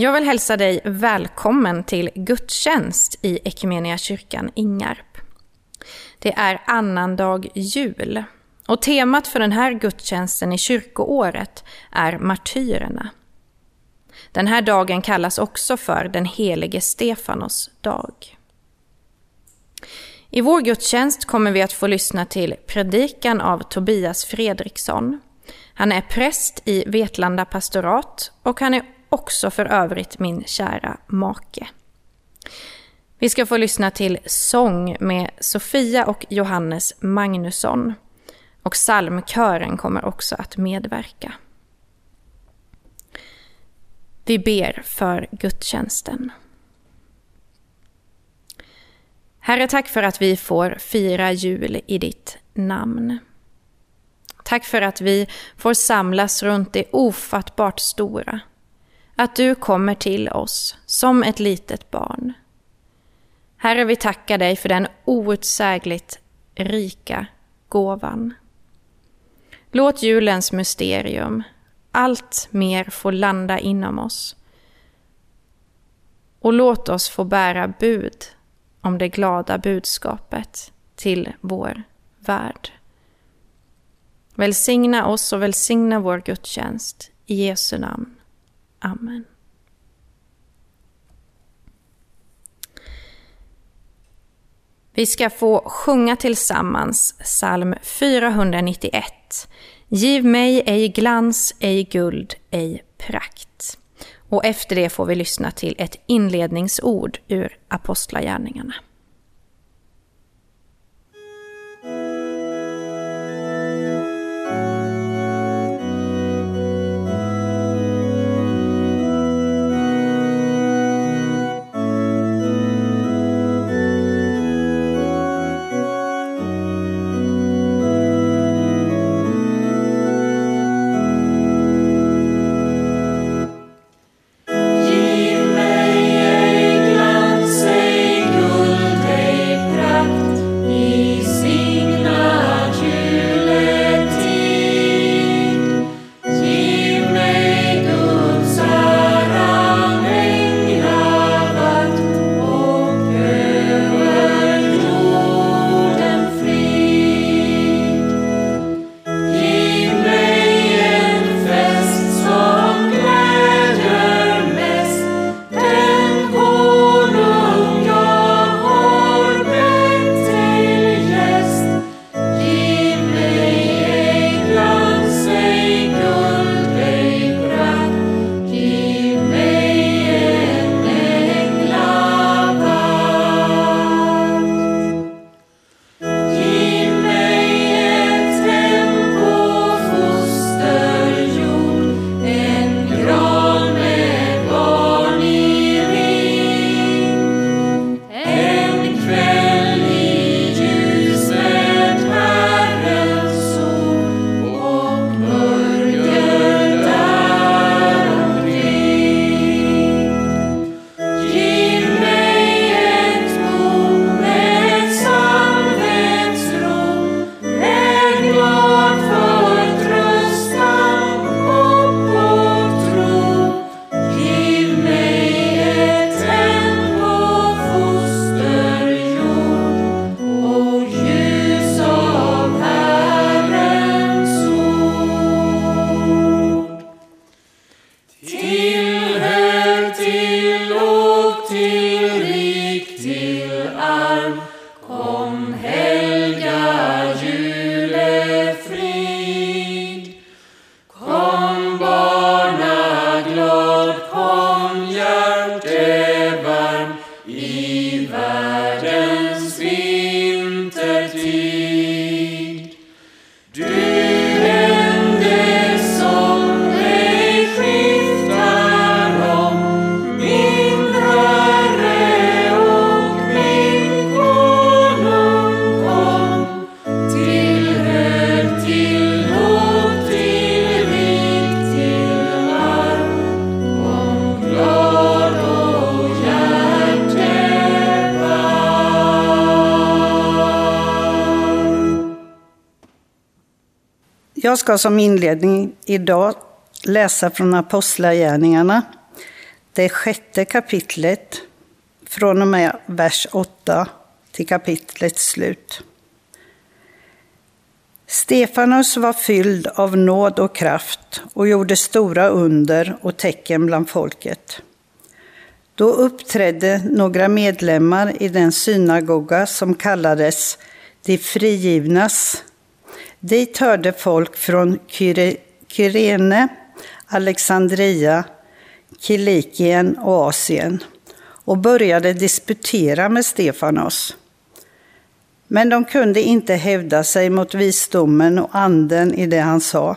Jag vill hälsa dig välkommen till gudstjänst i Ekumenia kyrkan Ingarp. Det är annandag jul och temat för den här gudstjänsten i kyrkoåret är martyrerna. Den här dagen kallas också för den helige Stefanos dag. I vår gudstjänst kommer vi att få lyssna till predikan av Tobias Fredriksson. Han är präst i Vetlanda pastorat och han är också för övrigt min kära make. Vi ska få lyssna till sång med Sofia och Johannes Magnusson. Och psalmkören kommer också att medverka. Vi ber för gudstjänsten. Herre, tack för att vi får fira jul i ditt namn. Tack för att vi får samlas runt det ofattbart stora. Att du kommer till oss som ett litet barn. Herre, vi tackar dig för den outsägligt rika gåvan. Låt julens mysterium allt mer få landa inom oss. Och låt oss få bära bud om det glada budskapet till vår värld. Välsigna oss och välsigna vår gudstjänst. I Jesu namn. Amen. Vi ska få sjunga tillsammans psalm 491. Giv mig ej glans, ej guld, ej prakt. Och efter det får vi lyssna till ett inledningsord ur Apostlagärningarna. Jag ska som inledning idag läsa från Apostlagärningarna, det sjätte kapitlet från och med vers 8 till kapitlets slut. Stefanus var fylld av nåd och kraft och gjorde stora under och tecken bland folket. Då uppträdde några medlemmar i den synagoga som kallades de frigivnas. Dit hörde folk från Kyrene, Alexandria, Kilikien och Asien och började disputera med Stefanos. Men de kunde inte hävda sig mot visdomen och anden i det han sa.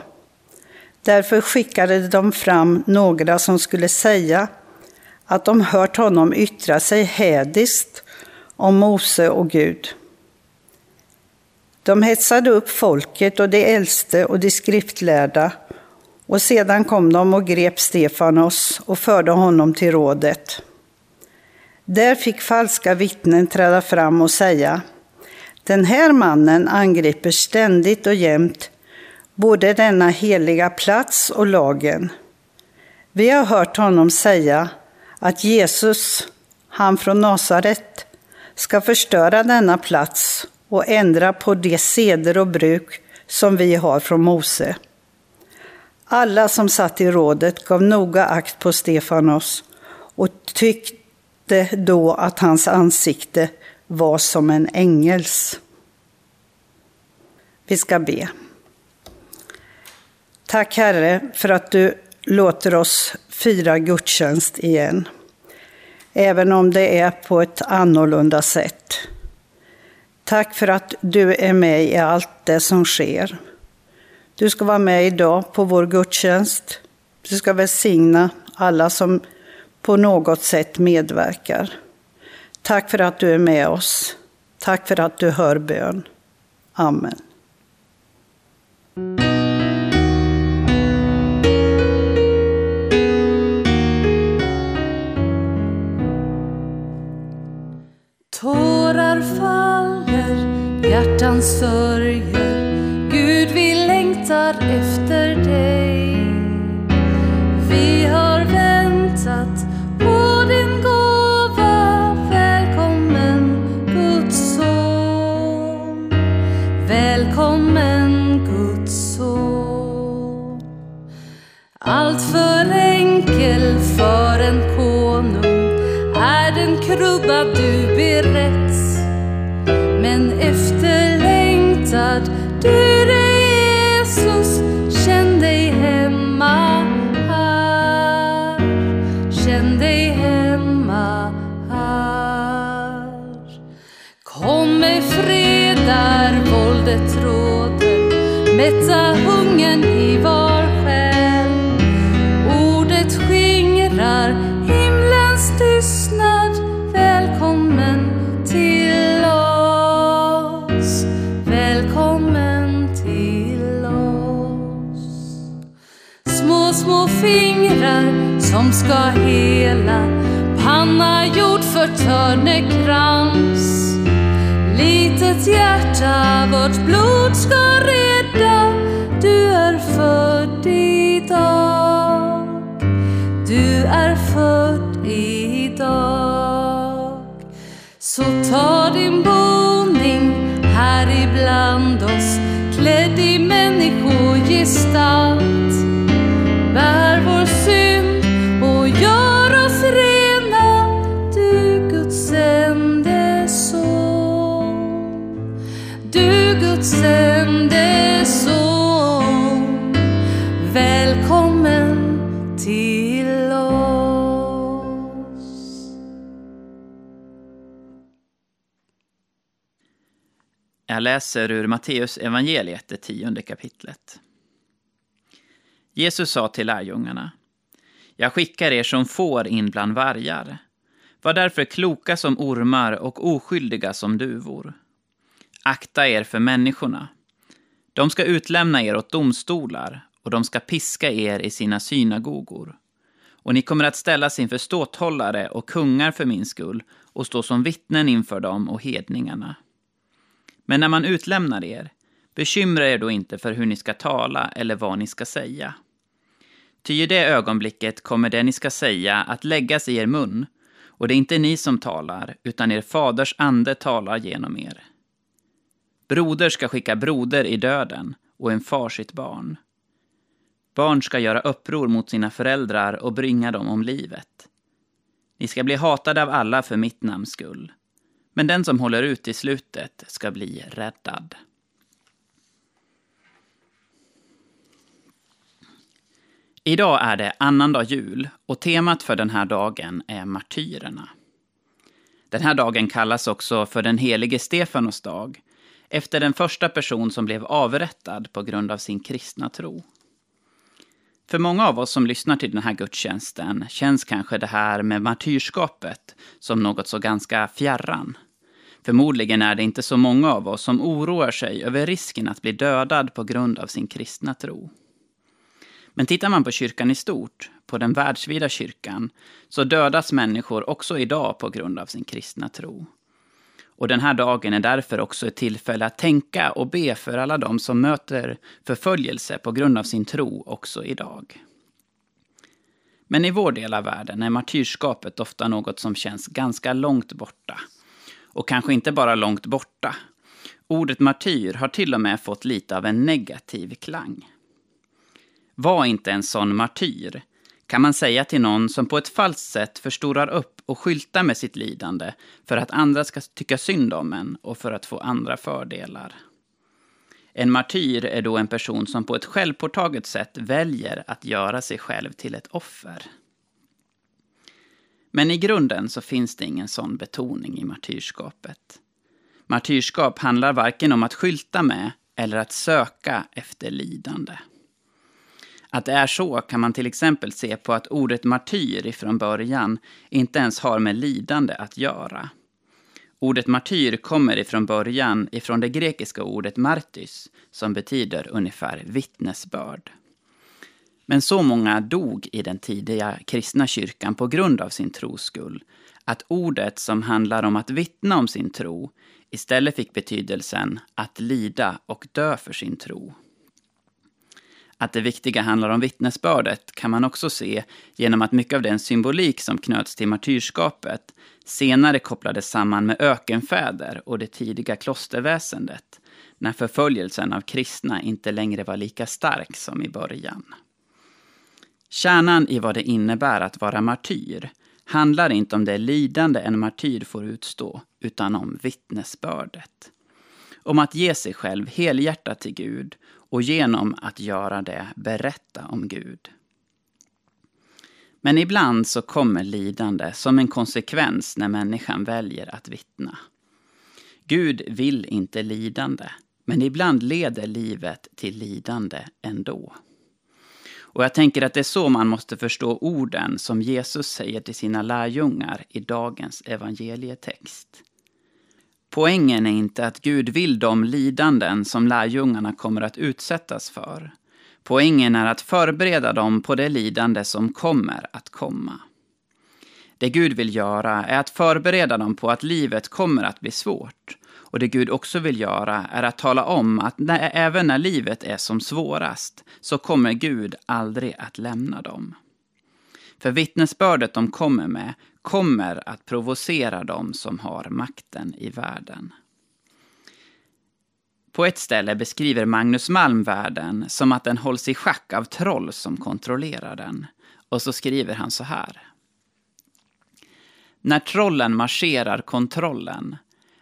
Därför skickade de fram några som skulle säga att de hört honom yttra sig hädiskt om Mose och Gud. De hetsade upp folket och de äldste och de skriftlärda och sedan kom de och grep Stefanos och förde honom till rådet. Där fick falska vittnen träda fram och säga den här mannen angriper ständigt och jämt både denna heliga plats och lagen. Vi har hört honom säga att Jesus, han från Nasaret, ska förstöra denna plats och ändra på de seder och bruk som vi har från Mose. Alla som satt i rådet gav noga akt på Stefanos och tyckte då att hans ansikte var som en ängels. Vi ska be. Tack Herre för att du låter oss fira gudstjänst igen. Även om det är på ett annorlunda sätt. Tack för att du är med i allt det som sker. Du ska vara med idag på vår gudstjänst. Du ska välsigna alla som på något sätt medverkar. Tack för att du är med oss. Tack för att du hör bön. Amen. Hjärtan sörjer. Gud, vi längtar efter dig. Vi har väntat på din gåva. Välkommen Guds son. Välkommen Guds son. Allt för enkel för en konung. Är den krubba du sad ska hela Panna gjord för törnekrans. Litet hjärta vårt blod ska rädda. Du är född idag. Du är född idag. Så ta din boning här ibland oss klädd i människogestalt. Jag läser ur Matteus evangeliet, det tionde kapitlet. Jesus sa till lärjungarna. Jag skickar er som får in bland vargar. Var därför kloka som ormar och oskyldiga som duvor. Akta er för människorna. De ska utlämna er åt domstolar och de ska piska er i sina synagogor. Och ni kommer att ställas inför ståthållare och kungar för min skull och stå som vittnen inför dem och hedningarna. Men när man utlämnar er, bekymra er då inte för hur ni ska tala eller vad ni ska säga. Ty i det ögonblicket kommer det ni ska säga att läggas i er mun, och det är inte ni som talar, utan er faders ande talar genom er. Broder ska skicka broder i döden, och en far sitt barn. Barn ska göra uppror mot sina föräldrar och bringa dem om livet. Ni ska bli hatade av alla för mitt namns skull. Men den som håller ut i slutet ska bli räddad. Idag är det annandag jul och temat för den här dagen är martyrerna. Den här dagen kallas också för den helige Stefanos dag efter den första person som blev avrättad på grund av sin kristna tro. För många av oss som lyssnar till den här gudstjänsten känns kanske det här med martyrskapet som något så ganska fjärran. Förmodligen är det inte så många av oss som oroar sig över risken att bli dödad på grund av sin kristna tro. Men tittar man på kyrkan i stort, på den världsvida kyrkan, så dödas människor också idag på grund av sin kristna tro. Och den här dagen är därför också ett tillfälle att tänka och be för alla de som möter förföljelse på grund av sin tro också idag. Men i vår del av världen är martyrskapet ofta något som känns ganska långt borta. Och kanske inte bara långt borta. Ordet martyr har till och med fått lite av en negativ klang. Var inte en sån martyr, kan man säga till någon som på ett falskt sätt förstorar upp och skyltar med sitt lidande för att andra ska tycka synd om en och för att få andra fördelar. En martyr är då en person som på ett självpåtaget sätt väljer att göra sig själv till ett offer. Men i grunden så finns det ingen sån betoning i martyrskapet. Martyrskap handlar varken om att skylta med eller att söka efter lidande. Att det är så kan man till exempel se på att ordet martyr ifrån början inte ens har med lidande att göra. Ordet martyr kommer ifrån början ifrån det grekiska ordet martys, som betyder ungefär vittnesbörd. Men så många dog i den tidiga kristna kyrkan på grund av sin tros skull, att ordet som handlar om att vittna om sin tro istället fick betydelsen att lida och dö för sin tro. Att det viktiga handlar om vittnesbördet kan man också se genom att mycket av den symbolik som knöts till martyrskapet senare kopplades samman med ökenfäder och det tidiga klosterväsendet, när förföljelsen av kristna inte längre var lika stark som i början. Kärnan i vad det innebär att vara martyr handlar inte om det lidande en martyr får utstå, utan om vittnesbördet. Om att ge sig själv helhjärtat till Gud och genom att göra det berätta om Gud. Men ibland så kommer lidande som en konsekvens när människan väljer att vittna. Gud vill inte lidande, men ibland leder livet till lidande ändå. Och jag tänker att det är så man måste förstå orden som Jesus säger till sina lärjungar i dagens evangelietext. Poängen är inte att Gud vill de lidanden som lärjungarna kommer att utsättas för. Poängen är att förbereda dem på det lidande som kommer att komma. Det Gud vill göra är att förbereda dem på att livet kommer att bli svårt. Och det Gud också vill göra är att tala om att när, även när livet är som svårast så kommer Gud aldrig att lämna dem. För vittnesbördet de kommer med kommer att provocera dem som har makten i världen. På ett ställe beskriver Magnus Malm världen som att den hålls i schack av troll som kontrollerar den. Och så skriver han så här. När trollen marscherar kontrollen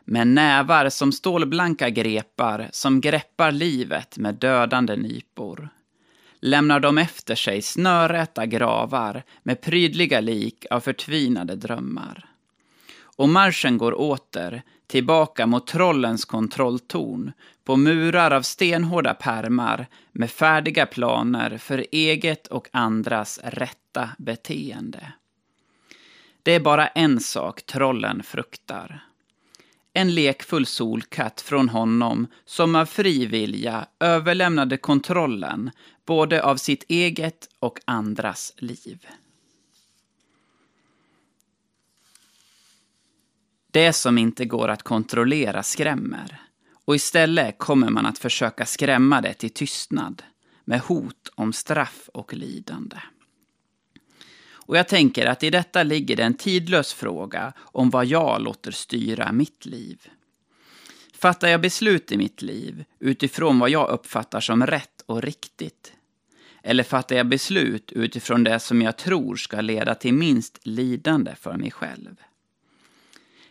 med nävar som stålblanka grepar som greppar livet med dödande nypor lämnar de efter sig snörräta gravar med prydliga lik av förtvinade drömmar. Och marschen går åter, tillbaka mot trollens kontrolltorn, på murar av stenhårda pärmar med färdiga planer för eget och andras rätta beteende. Det är bara en sak trollen fruktar en lekfull solkatt från honom som av fri vilja överlämnade kontrollen både av sitt eget och andras liv. Det som inte går att kontrollera skrämmer och istället kommer man att försöka skrämma det till tystnad med hot om straff och lidande. Och jag tänker att i detta ligger det en tidlös fråga om vad jag låter styra mitt liv. Fattar jag beslut i mitt liv utifrån vad jag uppfattar som rätt och riktigt? Eller fattar jag beslut utifrån det som jag tror ska leda till minst lidande för mig själv?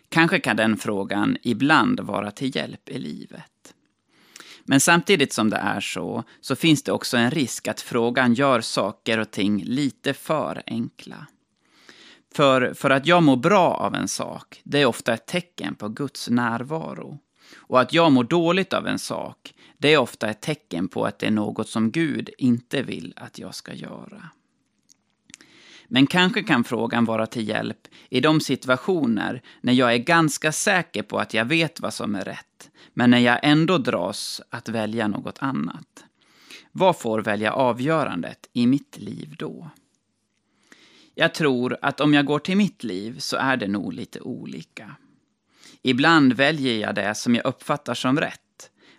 Kanske kan den frågan ibland vara till hjälp i livet. Men samtidigt som det är så, så finns det också en risk att frågan gör saker och ting lite för enkla. För, för att jag mår bra av en sak, det är ofta ett tecken på Guds närvaro. Och att jag mår dåligt av en sak, det är ofta ett tecken på att det är något som Gud inte vill att jag ska göra. Men kanske kan frågan vara till hjälp i de situationer när jag är ganska säker på att jag vet vad som är rätt, men när jag ändå dras att välja något annat. Vad får välja avgörandet i mitt liv då? Jag tror att om jag går till mitt liv så är det nog lite olika. Ibland väljer jag det som jag uppfattar som rätt,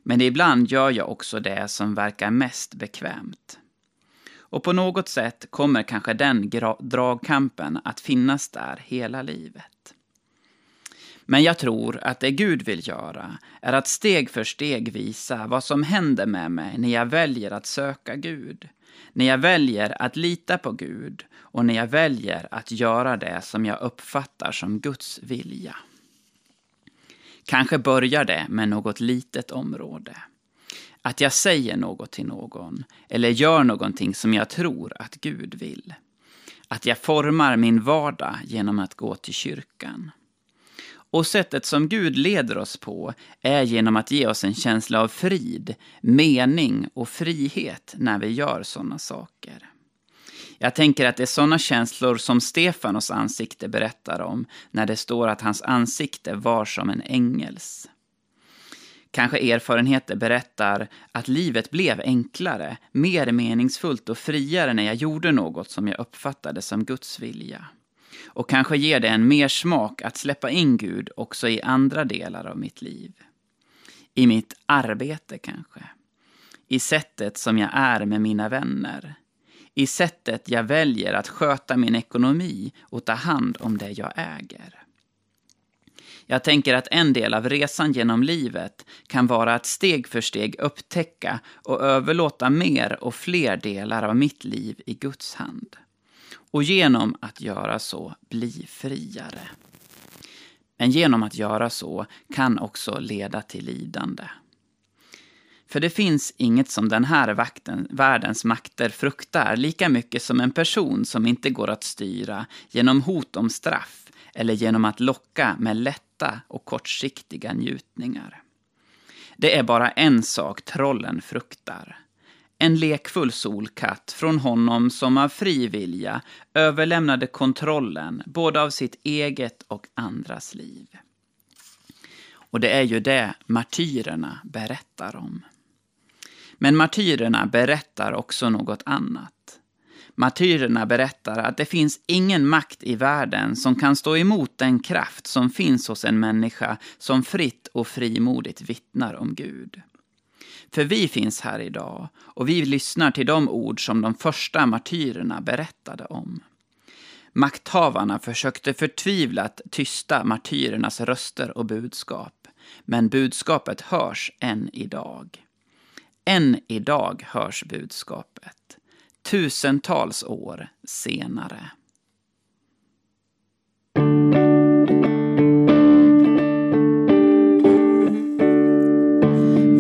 men ibland gör jag också det som verkar mest bekvämt. Och på något sätt kommer kanske den dragkampen att finnas där hela livet. Men jag tror att det Gud vill göra är att steg för steg visa vad som händer med mig när jag väljer att söka Gud. När jag väljer att lita på Gud och när jag väljer att göra det som jag uppfattar som Guds vilja. Kanske börjar det med något litet område. Att jag säger något till någon eller gör någonting som jag tror att Gud vill. Att jag formar min vardag genom att gå till kyrkan. Och sättet som Gud leder oss på är genom att ge oss en känsla av frid, mening och frihet när vi gör sådana saker. Jag tänker att det är sådana känslor som Stefanos ansikte berättar om när det står att hans ansikte var som en ängels. Kanske erfarenheter berättar att livet blev enklare, mer meningsfullt och friare när jag gjorde något som jag uppfattade som Guds vilja. Och kanske ger det en mer smak att släppa in Gud också i andra delar av mitt liv. I mitt arbete kanske. I sättet som jag är med mina vänner. I sättet jag väljer att sköta min ekonomi och ta hand om det jag äger. Jag tänker att en del av resan genom livet kan vara att steg för steg upptäcka och överlåta mer och fler delar av mitt liv i Guds hand. Och genom att göra så bli friare. Men genom att göra så kan också leda till lidande. För det finns inget som den här vakten, världens makter fruktar lika mycket som en person som inte går att styra genom hot om straff eller genom att locka med lätta och kortsiktiga njutningar. Det är bara en sak trollen fruktar. En lekfull solkatt från honom som av fri vilja överlämnade kontrollen både av sitt eget och andras liv. Och det är ju det martyrerna berättar om. Men martyrerna berättar också något annat. Martyrerna berättar att det finns ingen makt i världen som kan stå emot den kraft som finns hos en människa som fritt och frimodigt vittnar om Gud. För vi finns här idag och vi lyssnar till de ord som de första martyrerna berättade om. Makthavarna försökte förtvivlat tysta martyrernas röster och budskap, men budskapet hörs än idag. Än idag hörs budskapet tusentals år senare.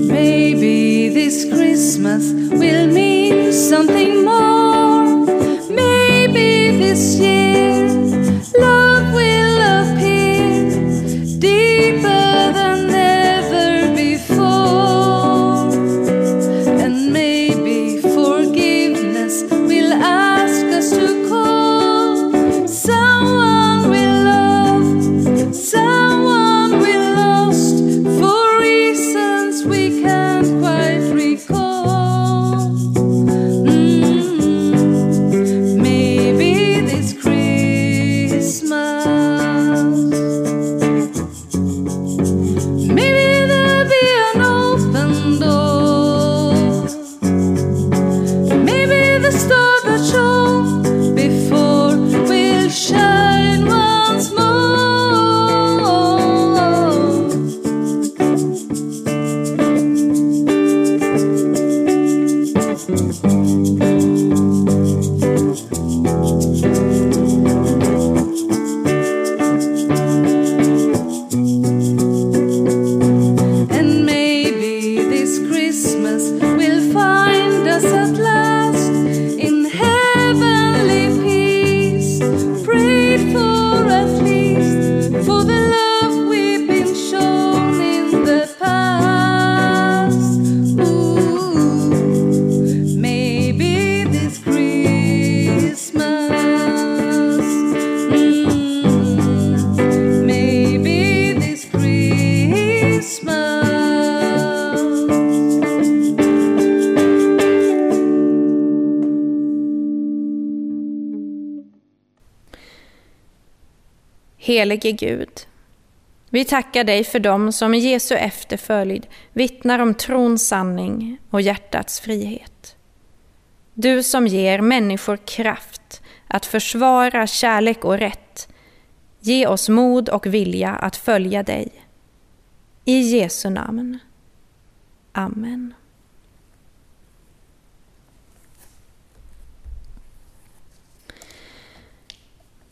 Maybe this Christmas will mean something more. Maybe this year Helige Gud, vi tackar dig för dem som i Jesu efterföljd vittnar om trons sanning och hjärtats frihet. Du som ger människor kraft att försvara kärlek och rätt, ge oss mod och vilja att följa dig. I Jesu namn. Amen.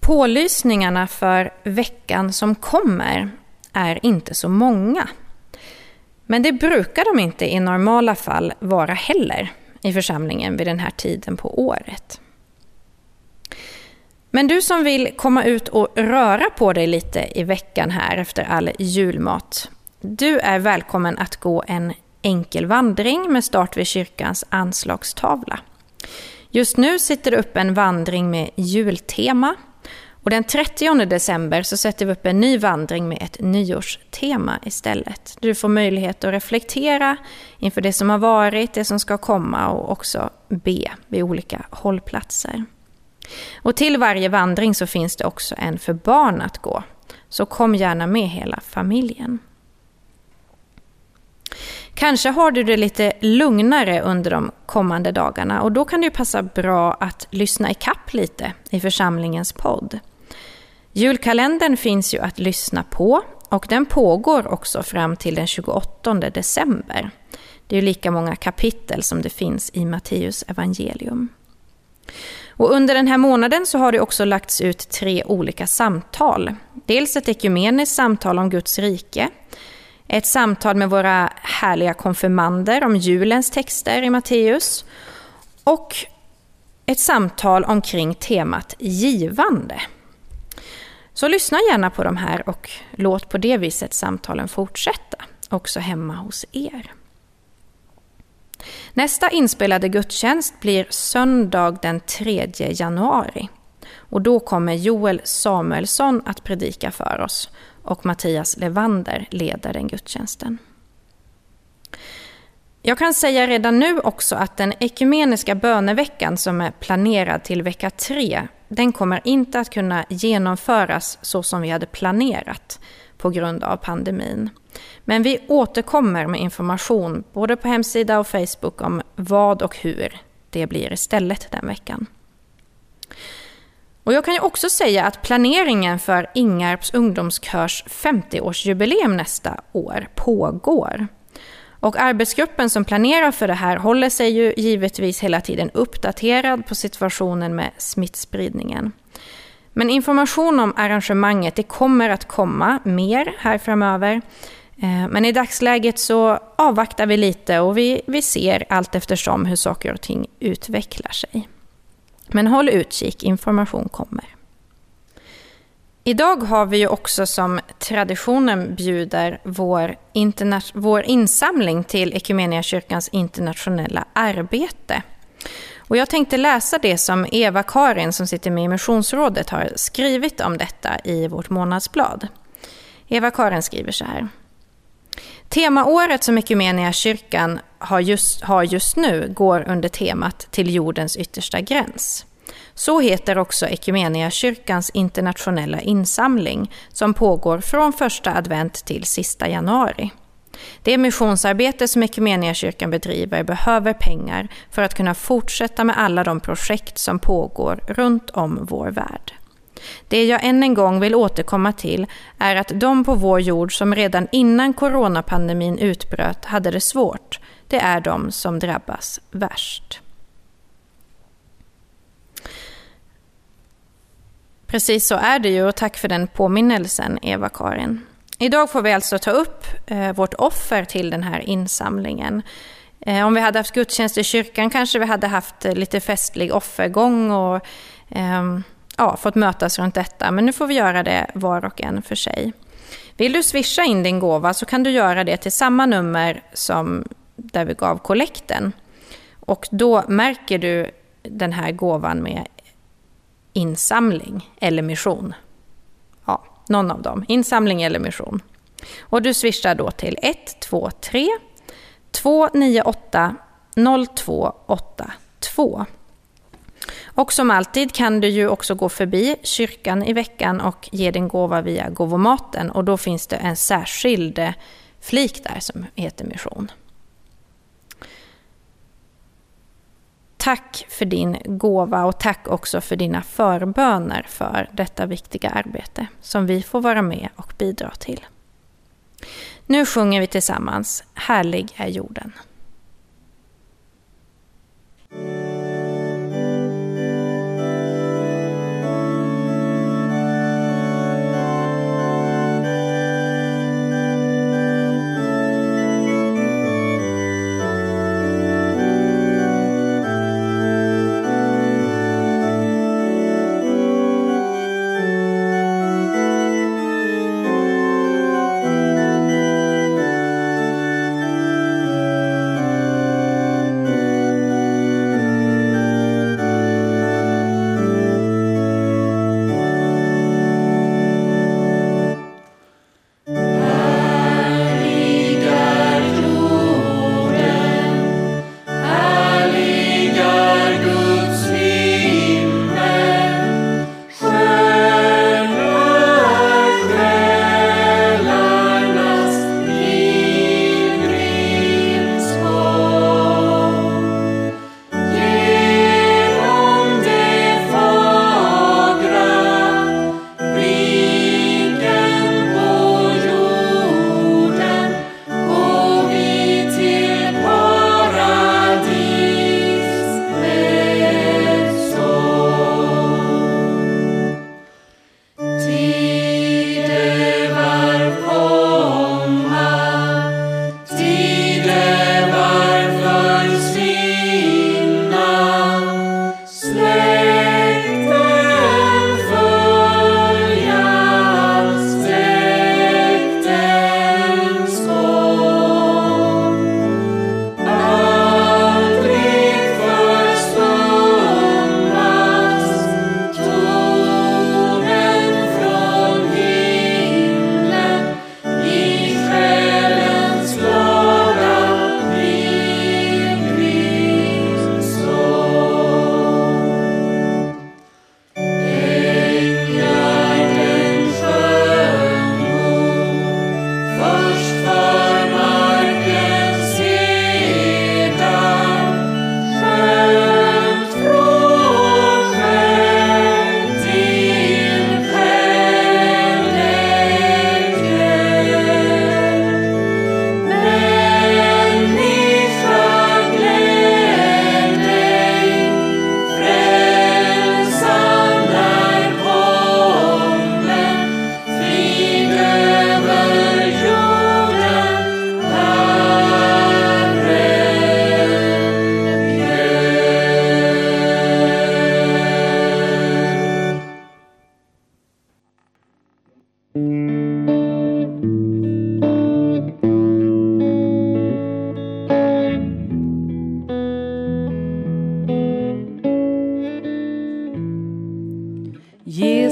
Pålysningarna för veckan som kommer är inte så många. Men det brukar de inte i normala fall vara heller i församlingen vid den här tiden på året. Men du som vill komma ut och röra på dig lite i veckan här efter all julmat, du är välkommen att gå en enkel vandring med start vid kyrkans anslagstavla. Just nu sitter det upp en vandring med jultema och den 30 december så sätter vi upp en ny vandring med ett nyårstema istället. Du får möjlighet att reflektera inför det som har varit, det som ska komma och också be vid olika hållplatser. Och till varje vandring så finns det också en för barn att gå. Så kom gärna med hela familjen. Kanske har du det lite lugnare under de kommande dagarna och då kan det ju passa bra att lyssna i kapp lite i församlingens podd. Julkalendern finns ju att lyssna på och den pågår också fram till den 28 december. Det är ju lika många kapitel som det finns i Matteus evangelium. Och under den här månaden så har det också lagts ut tre olika samtal. Dels ett ekumeniskt samtal om Guds rike, ett samtal med våra härliga konfirmander om julens texter i Matteus och ett samtal omkring temat givande. Så lyssna gärna på de här och låt på det viset samtalen fortsätta, också hemma hos er. Nästa inspelade gudstjänst blir söndag den 3 januari. Och då kommer Joel Samuelsson att predika för oss och Mattias Levander leder den gudstjänsten. Jag kan säga redan nu också att den ekumeniska böneveckan som är planerad till vecka 3, den kommer inte att kunna genomföras så som vi hade planerat på grund av pandemin. Men vi återkommer med information både på hemsida och Facebook om vad och hur det blir istället den veckan. Och jag kan ju också säga att planeringen för Ingarps ungdomskörs 50-årsjubileum nästa år pågår. Och arbetsgruppen som planerar för det här håller sig ju givetvis hela tiden uppdaterad på situationen med smittspridningen. Men information om arrangemanget det kommer att komma mer här framöver. Eh, men i dagsläget så avvaktar vi lite och vi, vi ser allt eftersom hur saker och ting utvecklar sig. Men håll utkik, information kommer. Idag har vi ju också som traditionen bjuder vår, vår insamling till kyrkans internationella arbete. Och jag tänkte läsa det som Eva-Karin som sitter med i Missionsrådet har skrivit om detta i vårt månadsblad. Eva-Karin skriver så här. Temaåret som kyrkan har just, har just nu går under temat Till jordens yttersta gräns. Så heter också kyrkans internationella insamling som pågår från första advent till sista januari. Det missionsarbete som kyrkan bedriver behöver pengar för att kunna fortsätta med alla de projekt som pågår runt om vår värld. Det jag än en gång vill återkomma till är att de på vår jord som redan innan coronapandemin utbröt hade det svårt, det är de som drabbas värst. Precis så är det ju och tack för den påminnelsen, Eva-Karin. Idag får vi alltså ta upp eh, vårt offer till den här insamlingen. Eh, om vi hade haft gudstjänst i kyrkan kanske vi hade haft eh, lite festlig offergång och eh, ja, fått mötas runt detta. Men nu får vi göra det var och en för sig. Vill du swisha in din gåva så kan du göra det till samma nummer som där vi gav kollekten. Och då märker du den här gåvan med insamling eller mission. Ja, någon av dem. Insamling eller mission. Och du swishar då till 123 298 0282. Och som alltid kan du ju också gå förbi kyrkan i veckan och ge din gåva via gåvomaten och då finns det en särskild eh, flik där som heter mission. Tack för din gåva och tack också för dina förböner för detta viktiga arbete som vi får vara med och bidra till. Nu sjunger vi tillsammans Härlig är jorden.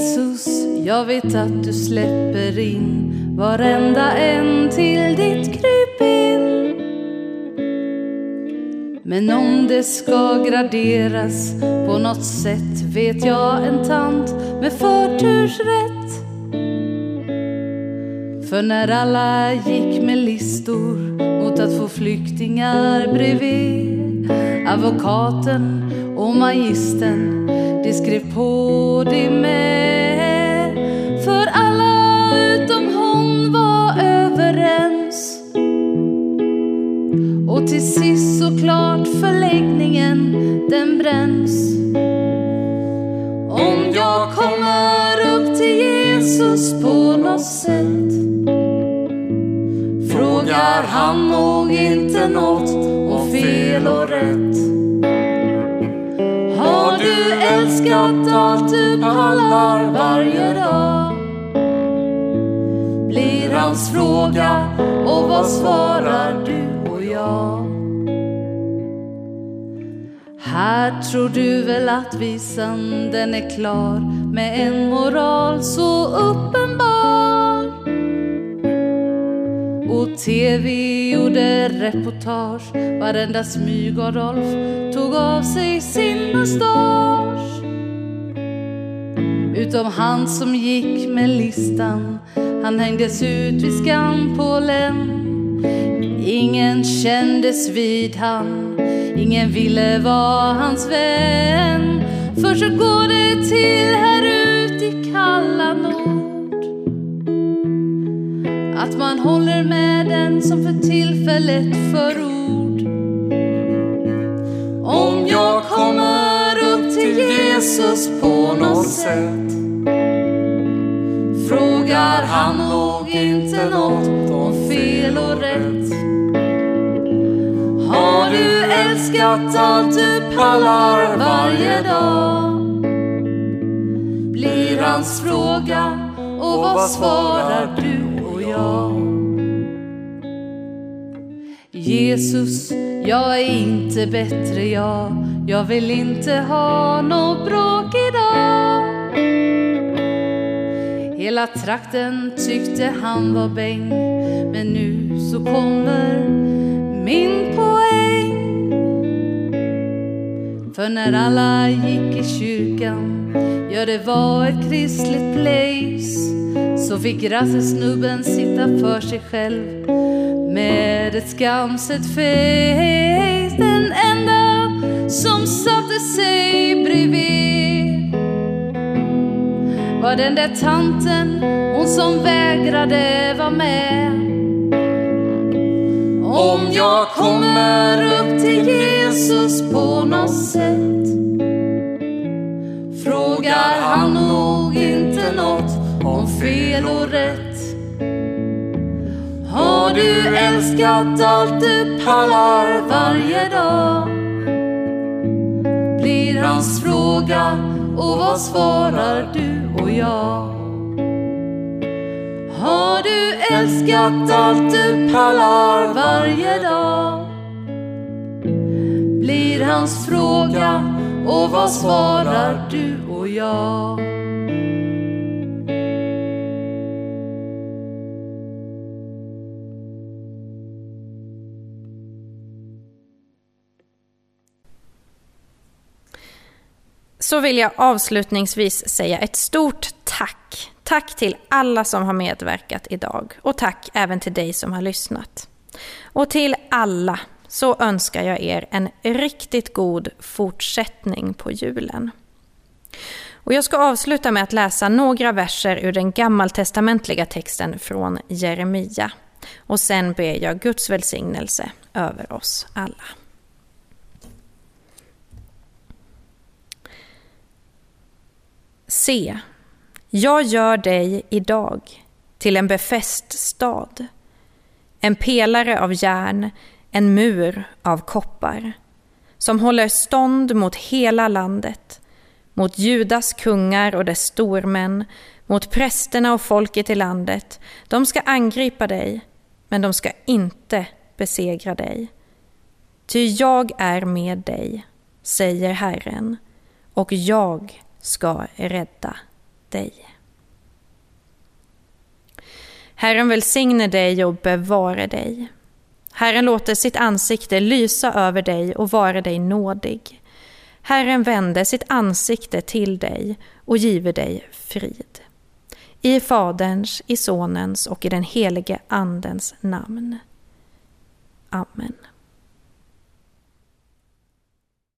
Jesus, Jag vet att du släpper in varenda en till ditt krypin. Men om det ska graderas på något sätt vet jag en tant med förtursrätt. För när alla gick med listor mot att få flyktingar bredvid advokaten och magistern, de skrev på det med För alla utom hon var överens. Och till sist såklart förläggningen den bränns. Om jag kommer upp till Jesus på något sätt frågar han nog inte något om fel och rätt. Älskat allt du pallar typ varje dag? Blir hans fråga och vad svarar du och jag? Här tror du väl att visan den är klar med en moral så uppenbar. Och TV gjorde reportage varenda smyg Adolf tog av sig sin mustasch. Utom han som gick med listan, han hängdes ut vid skampålen. Ingen kändes vid han, ingen ville vara hans vän. För så går det till här ut i kalla nord. Att man håller med den som för tillfället för ord. Om jag kommer upp till Jesus på något sätt frågar han nog inte något om fel och rätt. Har du älskat allt du pallar varje dag? Blir hans fråga och vad svarar du och jag? Jesus, jag är inte bättre jag, jag vill inte ha något bråk idag. Hela trakten tyckte han var bäng, men nu så kommer min poäng. För när alla gick i kyrkan, ja det var ett kristligt place, så fick rassesnubben sitta för sig själv med ett skamset face. Den enda som satte sig bredvid var den där tanten, hon som vägrade vara med. Om jag kommer upp till Jesus på något sätt frågar han nog inte något om fel och rätt. Har du älskat allt du pallar varje dag? Blir hans fråga och vad svarar du och jag? Har du älskat allt du pallar varje dag? Blir hans fråga och vad svarar du och jag? Så vill jag avslutningsvis säga ett stort tack. Tack till alla som har medverkat idag och tack även till dig som har lyssnat. Och till alla så önskar jag er en riktigt god fortsättning på julen. Och jag ska avsluta med att läsa några verser ur den gammaltestamentliga texten från Jeremia. Och sen ber jag Guds välsignelse över oss alla. Se, jag gör dig idag till en befäst stad, en pelare av järn, en mur av koppar, som håller stånd mot hela landet, mot Judas kungar och dess stormän, mot prästerna och folket i landet. De ska angripa dig, men de ska inte besegra dig. Ty jag är med dig, säger Herren, och jag ska rädda dig. Herren välsigne dig och bevare dig. Herren låter sitt ansikte lysa över dig och vara dig nådig. Herren vände sitt ansikte till dig och give dig frid. I Faderns, i Sonens och i den helige Andens namn. Amen.